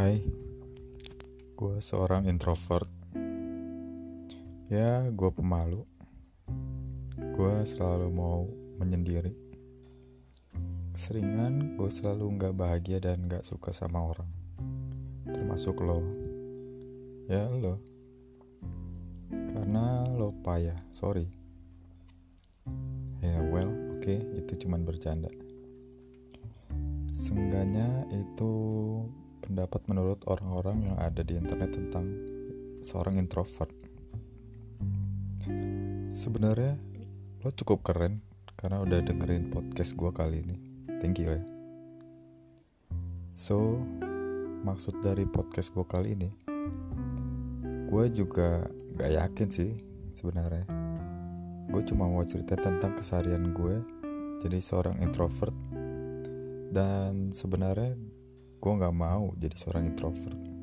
Hai, gue seorang introvert. Ya, gue pemalu. Gue selalu mau menyendiri. Seringan gue selalu nggak bahagia dan nggak suka sama orang. Termasuk lo. Ya lo. Karena lo payah, sorry. Ya well, oke, okay, itu cuman bercanda. Seenggaknya itu pendapat menurut orang-orang yang ada di internet tentang seorang introvert. Sebenarnya lo cukup keren karena udah dengerin podcast gue kali ini. Thank you ya. So, maksud dari podcast gue kali ini, gue juga gak yakin sih sebenarnya. Gue cuma mau cerita tentang keseharian gue jadi seorang introvert dan sebenarnya gue nggak mau jadi seorang introvert